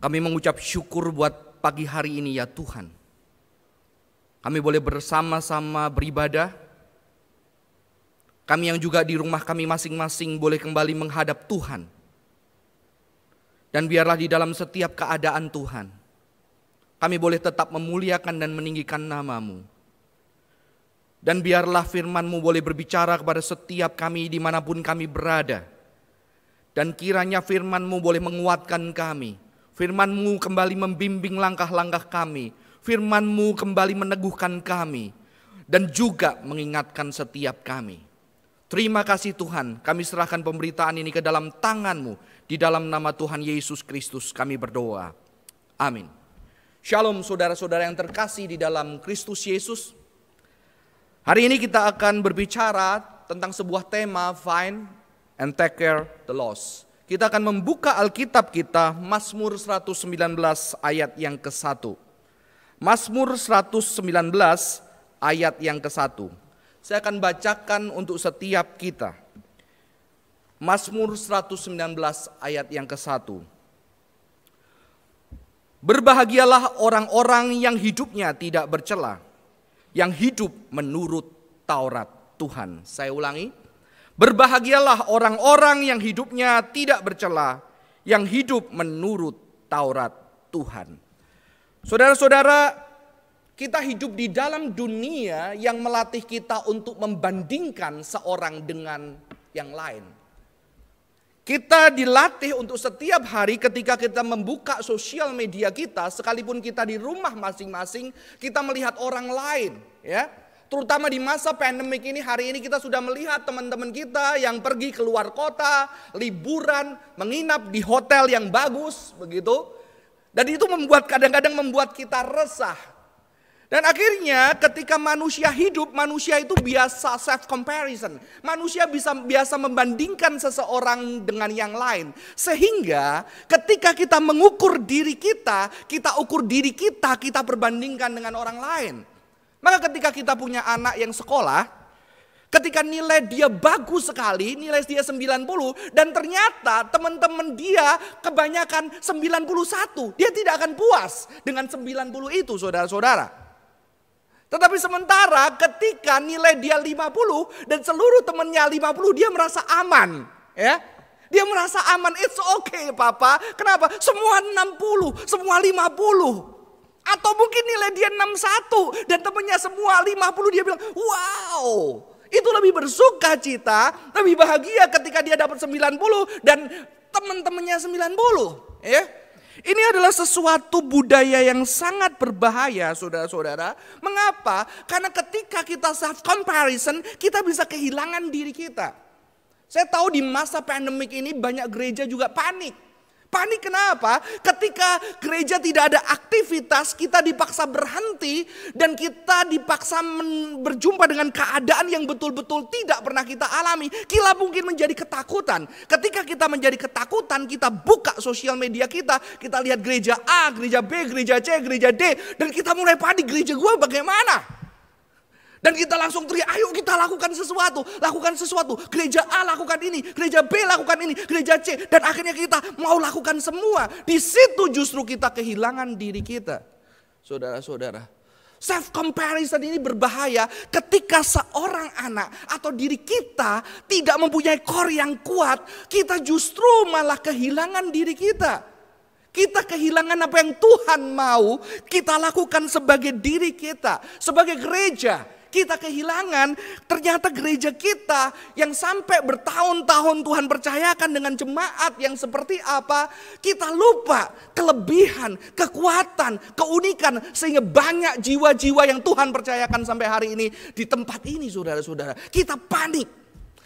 Kami mengucap syukur buat pagi hari ini ya Tuhan. Kami boleh bersama-sama beribadah. Kami yang juga di rumah kami masing-masing boleh kembali menghadap Tuhan. Dan biarlah di dalam setiap keadaan Tuhan, kami boleh tetap memuliakan dan meninggikan namamu. Dan biarlah firmanmu boleh berbicara kepada setiap kami di mana pun kami berada. Dan kiranya firmanmu boleh menguatkan kami Firman-Mu kembali membimbing langkah-langkah kami. Firman-Mu kembali meneguhkan kami. Dan juga mengingatkan setiap kami. Terima kasih Tuhan, kami serahkan pemberitaan ini ke dalam tangan-Mu. Di dalam nama Tuhan Yesus Kristus kami berdoa. Amin. Shalom saudara-saudara yang terkasih di dalam Kristus Yesus. Hari ini kita akan berbicara tentang sebuah tema find and take care the lost. Kita akan membuka Alkitab kita Mazmur 119 ayat yang ke-1. Mazmur 119 ayat yang ke-1. Saya akan bacakan untuk setiap kita. Mazmur 119 ayat yang ke-1. Berbahagialah orang-orang yang hidupnya tidak bercela, yang hidup menurut Taurat Tuhan. Saya ulangi, Berbahagialah orang-orang yang hidupnya tidak bercela, yang hidup menurut Taurat Tuhan. Saudara-saudara, kita hidup di dalam dunia yang melatih kita untuk membandingkan seorang dengan yang lain. Kita dilatih untuk setiap hari ketika kita membuka sosial media kita, sekalipun kita di rumah masing-masing, kita melihat orang lain, ya. Terutama di masa pandemik ini hari ini kita sudah melihat teman-teman kita yang pergi keluar kota, liburan, menginap di hotel yang bagus begitu. Dan itu membuat kadang-kadang membuat kita resah. Dan akhirnya ketika manusia hidup, manusia itu biasa self comparison. Manusia bisa biasa membandingkan seseorang dengan yang lain. Sehingga ketika kita mengukur diri kita, kita ukur diri kita, kita perbandingkan dengan orang lain. Maka ketika kita punya anak yang sekolah, ketika nilai dia bagus sekali, nilai dia 90 dan ternyata teman-teman dia kebanyakan 91, dia tidak akan puas dengan 90 itu saudara-saudara. Tetapi sementara ketika nilai dia 50 dan seluruh temannya 50 dia merasa aman, ya. Dia merasa aman, it's okay papa. Kenapa? Semua 60, semua 50. Atau mungkin nilai dia 61 dan temannya semua 50 dia bilang, wow itu lebih bersuka cita, lebih bahagia ketika dia dapat 90 dan teman-temannya 90. Ya. Ini adalah sesuatu budaya yang sangat berbahaya saudara-saudara. Mengapa? Karena ketika kita self comparison, kita bisa kehilangan diri kita. Saya tahu di masa pandemik ini banyak gereja juga panik. Panik kenapa? Ketika gereja tidak ada aktivitas, kita dipaksa berhenti dan kita dipaksa berjumpa dengan keadaan yang betul-betul tidak pernah kita alami. Kila mungkin menjadi ketakutan. Ketika kita menjadi ketakutan, kita buka sosial media kita, kita lihat gereja A, gereja B, gereja C, gereja D, dan kita mulai panik gereja gue bagaimana? Dan kita langsung teriak, ayo kita lakukan sesuatu, lakukan sesuatu. Gereja A lakukan ini, gereja B lakukan ini, gereja C. Dan akhirnya kita mau lakukan semua. Di situ justru kita kehilangan diri kita. Saudara-saudara, self comparison ini berbahaya ketika seorang anak atau diri kita tidak mempunyai core yang kuat, kita justru malah kehilangan diri kita. Kita kehilangan apa yang Tuhan mau kita lakukan sebagai diri kita, sebagai gereja kita kehilangan ternyata gereja kita yang sampai bertahun-tahun Tuhan percayakan dengan jemaat yang seperti apa, kita lupa kelebihan, kekuatan, keunikan sehingga banyak jiwa-jiwa yang Tuhan percayakan sampai hari ini di tempat ini saudara-saudara. Kita panik,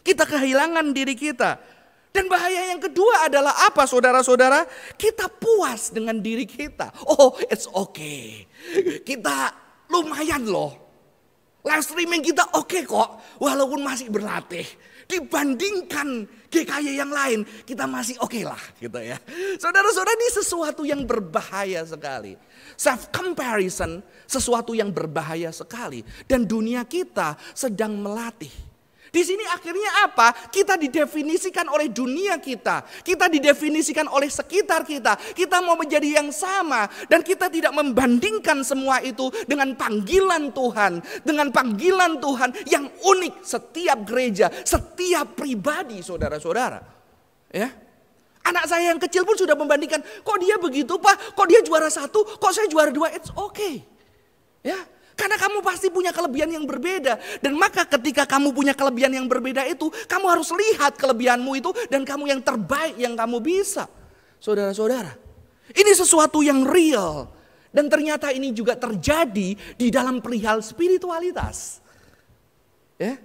kita kehilangan diri kita. Dan bahaya yang kedua adalah apa saudara-saudara? Kita puas dengan diri kita. Oh it's okay. Kita lumayan loh Live streaming kita oke okay kok, walaupun masih berlatih. Dibandingkan GKY yang lain, kita masih oke okay lah gitu ya. Saudara-saudara ini sesuatu yang berbahaya sekali. Self comparison sesuatu yang berbahaya sekali. Dan dunia kita sedang melatih. Di sini akhirnya apa? Kita didefinisikan oleh dunia kita. Kita didefinisikan oleh sekitar kita. Kita mau menjadi yang sama. Dan kita tidak membandingkan semua itu dengan panggilan Tuhan. Dengan panggilan Tuhan yang unik setiap gereja, setiap pribadi saudara-saudara. Ya, Anak saya yang kecil pun sudah membandingkan, kok dia begitu pak, kok dia juara satu, kok saya juara dua, it's okay. Ya, karena kamu pasti punya kelebihan yang berbeda. Dan maka ketika kamu punya kelebihan yang berbeda itu, kamu harus lihat kelebihanmu itu dan kamu yang terbaik yang kamu bisa. Saudara-saudara, ini sesuatu yang real. Dan ternyata ini juga terjadi di dalam perihal spiritualitas. Ya,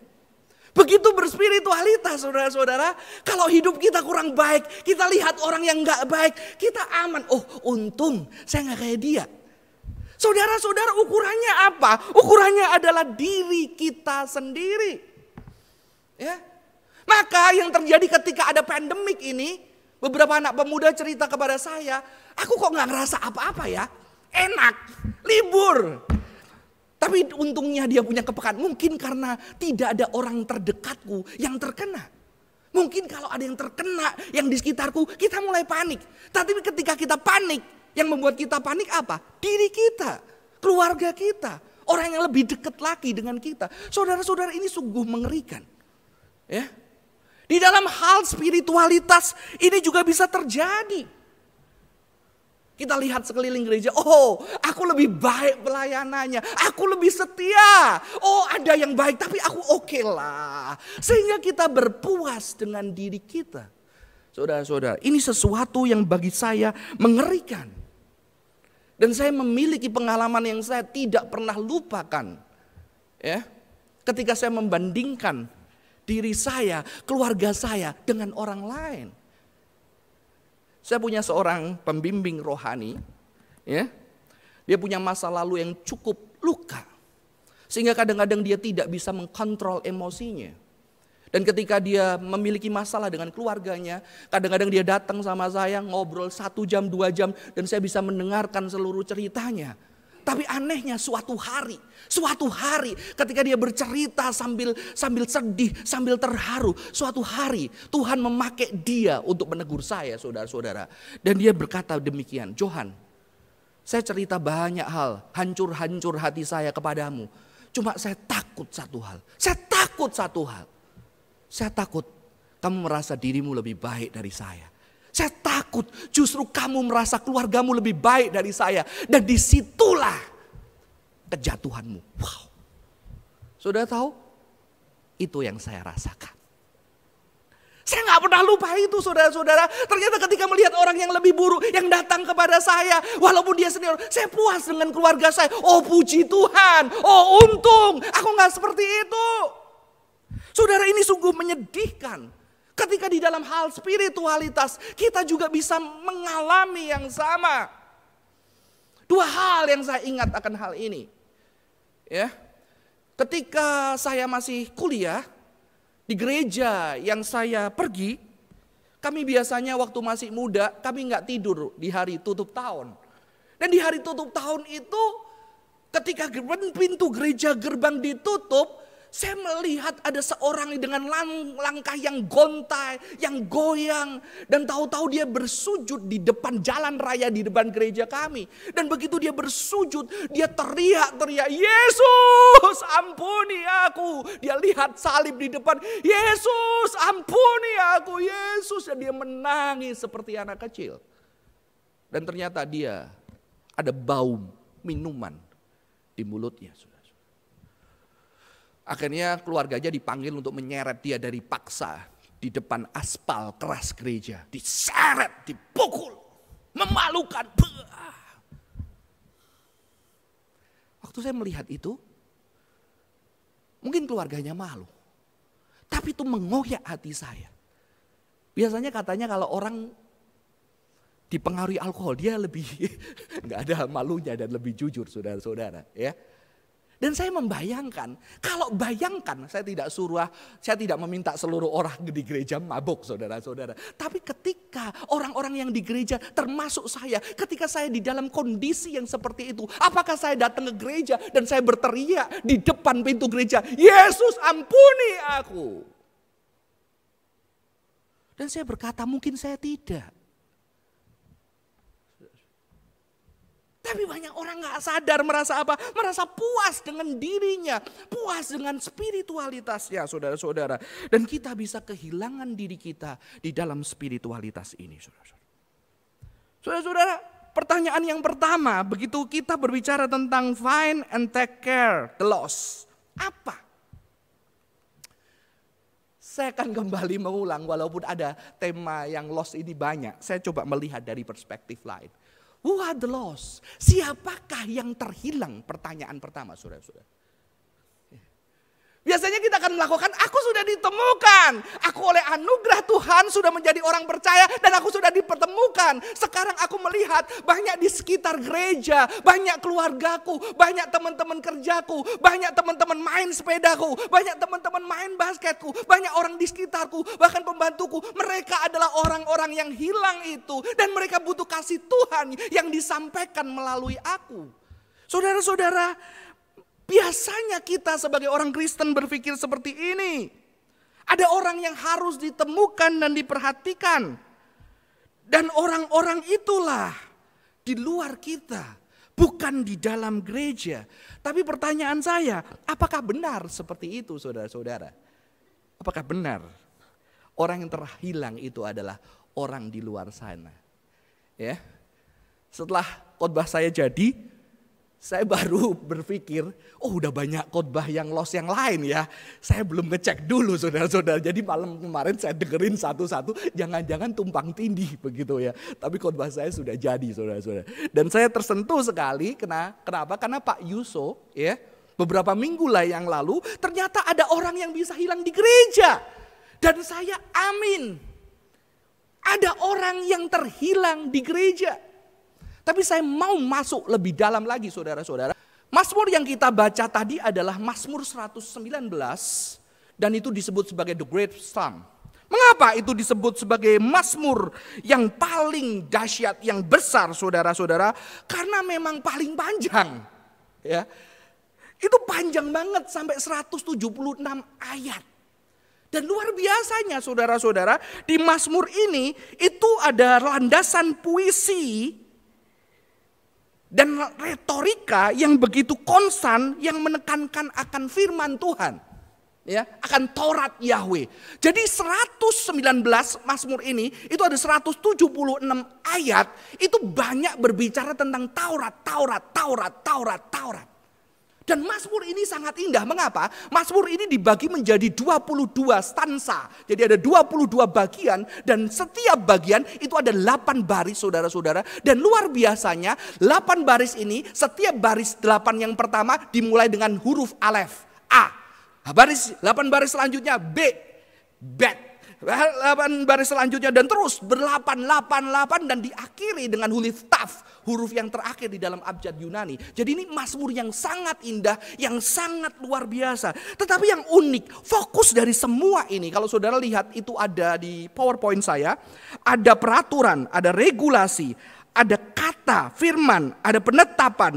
Begitu berspiritualitas saudara-saudara. Kalau hidup kita kurang baik, kita lihat orang yang gak baik, kita aman. Oh untung saya gak kayak dia. Saudara-saudara ukurannya apa? Ukurannya adalah diri kita sendiri. Ya. Maka yang terjadi ketika ada pandemik ini, beberapa anak pemuda cerita kepada saya, aku kok nggak ngerasa apa-apa ya, enak, libur. Tapi untungnya dia punya kepekaan, mungkin karena tidak ada orang terdekatku yang terkena. Mungkin kalau ada yang terkena, yang di sekitarku, kita mulai panik. Tapi ketika kita panik, yang membuat kita panik apa? Diri kita, keluarga kita, orang yang lebih dekat lagi dengan kita. Saudara-saudara ini sungguh mengerikan. Ya. Di dalam hal spiritualitas ini juga bisa terjadi. Kita lihat sekeliling gereja, oh aku lebih baik pelayanannya, aku lebih setia. Oh ada yang baik tapi aku oke okay lah. Sehingga kita berpuas dengan diri kita. Saudara-saudara, ini sesuatu yang bagi saya mengerikan. Dan saya memiliki pengalaman yang saya tidak pernah lupakan. Ya. Ketika saya membandingkan diri saya, keluarga saya dengan orang lain. Saya punya seorang pembimbing rohani, ya. Dia punya masa lalu yang cukup luka. Sehingga kadang-kadang dia tidak bisa mengkontrol emosinya. Dan ketika dia memiliki masalah dengan keluarganya, kadang-kadang dia datang sama saya ngobrol satu jam, dua jam, dan saya bisa mendengarkan seluruh ceritanya. Tapi anehnya suatu hari, suatu hari ketika dia bercerita sambil sambil sedih, sambil terharu, suatu hari Tuhan memakai dia untuk menegur saya, saudara-saudara. Dan dia berkata demikian, Johan, saya cerita banyak hal, hancur-hancur hati saya kepadamu. Cuma saya takut satu hal, saya takut satu hal. Saya takut kamu merasa dirimu lebih baik dari saya. Saya takut justru kamu merasa keluargamu lebih baik dari saya. Dan di situlah kejatuhanmu. Wow. Sudah tahu? Itu yang saya rasakan. Saya nggak pernah lupa itu saudara-saudara. Ternyata ketika melihat orang yang lebih buruk yang datang kepada saya. Walaupun dia senior, saya puas dengan keluarga saya. Oh puji Tuhan, oh untung aku nggak seperti itu. Saudara ini sungguh menyedihkan. Ketika di dalam hal spiritualitas kita juga bisa mengalami yang sama. Dua hal yang saya ingat akan hal ini. Ya. Ketika saya masih kuliah di gereja yang saya pergi, kami biasanya waktu masih muda, kami nggak tidur di hari tutup tahun. Dan di hari tutup tahun itu, ketika pintu gereja gerbang ditutup, saya melihat ada seorang dengan lang langkah yang gontai, yang goyang. Dan tahu-tahu dia bersujud di depan jalan raya di depan gereja kami. Dan begitu dia bersujud, dia teriak-teriak, Yesus ampuni aku. Dia lihat salib di depan, Yesus ampuni aku, Yesus. Dan dia menangis seperti anak kecil. Dan ternyata dia ada bau minuman di mulutnya. Akhirnya keluarganya dipanggil untuk menyeret dia dari paksa di depan aspal keras gereja. Diseret, dipukul, memalukan. Waktu saya melihat itu, mungkin keluarganya malu. Tapi itu mengoyak hati saya. Biasanya katanya kalau orang dipengaruhi alkohol, dia lebih nggak ada malunya dan lebih jujur saudara-saudara. ya Dan saya membayangkan, kalau bayangkan, saya tidak suruh, saya tidak meminta seluruh orang di gereja mabuk saudara-saudara. Tapi ketika orang-orang yang di gereja termasuk saya, ketika saya di dalam kondisi yang seperti itu. Apakah saya datang ke gereja dan saya berteriak di depan pintu gereja, Yesus ampuni aku. Dan saya berkata mungkin saya tidak. Tapi banyak orang nggak sadar merasa apa? Merasa puas dengan dirinya, puas dengan spiritualitasnya, saudara-saudara. Dan kita bisa kehilangan diri kita di dalam spiritualitas ini, saudara-saudara. Saudara-saudara, pertanyaan yang pertama, begitu kita berbicara tentang find and take care the loss, apa? Saya akan kembali mengulang walaupun ada tema yang loss ini banyak. Saya coba melihat dari perspektif lain. Who are the lost? Siapakah yang terhilang? Pertanyaan pertama, saudara-saudara. Biasanya kita akan melakukan, aku sudah ditemukan. Aku oleh anugerah Tuhan sudah menjadi orang percaya dan aku sudah dipertemukan. Sekarang aku melihat banyak di sekitar gereja, banyak keluargaku, banyak teman-teman kerjaku, banyak teman-teman main sepedaku, banyak teman-teman main basketku, banyak orang di sekitarku, bahkan pembantuku. Mereka adalah orang-orang yang hilang itu dan mereka butuh kasih Tuhan yang disampaikan melalui aku. Saudara-saudara, Biasanya kita sebagai orang Kristen berpikir seperti ini. Ada orang yang harus ditemukan dan diperhatikan. Dan orang-orang itulah di luar kita, bukan di dalam gereja. Tapi pertanyaan saya, apakah benar seperti itu saudara-saudara? Apakah benar orang yang terhilang itu adalah orang di luar sana? Ya. Setelah khotbah saya jadi, saya baru berpikir, oh udah banyak khotbah yang los yang lain ya. Saya belum ngecek dulu saudara-saudara. Jadi malam kemarin saya dengerin satu-satu, jangan-jangan tumpang tindih begitu ya. Tapi khotbah saya sudah jadi saudara-saudara. Dan saya tersentuh sekali, kenapa? Karena Pak Yuso ya, beberapa minggu lah yang lalu, ternyata ada orang yang bisa hilang di gereja. Dan saya amin. Ada orang yang terhilang di gereja. Tapi saya mau masuk lebih dalam lagi saudara-saudara. Mazmur yang kita baca tadi adalah Mazmur 119 dan itu disebut sebagai the great psalm. Mengapa itu disebut sebagai Mazmur yang paling dahsyat, yang besar saudara-saudara? Karena memang paling panjang. Ya. Itu panjang banget sampai 176 ayat. Dan luar biasanya saudara-saudara, di Mazmur ini itu ada landasan puisi dan retorika yang begitu konsan yang menekankan akan firman Tuhan ya akan Taurat Yahweh. Jadi 119 Mazmur ini itu ada 176 ayat itu banyak berbicara tentang Taurat, Taurat, Taurat, Taurat, Taurat. Dan Mazmur ini sangat indah. Mengapa? Mazmur ini dibagi menjadi 22 stansa. Jadi ada 22 bagian dan setiap bagian itu ada 8 baris saudara-saudara. Dan luar biasanya 8 baris ini setiap baris 8 yang pertama dimulai dengan huruf alef A. Baris 8 baris selanjutnya B. Bet. 8 baris selanjutnya dan terus berlapan, lapan, lapan dan diakhiri dengan huruf taf, huruf yang terakhir di dalam abjad Yunani. Jadi ini Mazmur yang sangat indah, yang sangat luar biasa. Tetapi yang unik, fokus dari semua ini, kalau saudara lihat itu ada di PowerPoint saya, ada peraturan, ada regulasi, ada kata, firman, ada penetapan,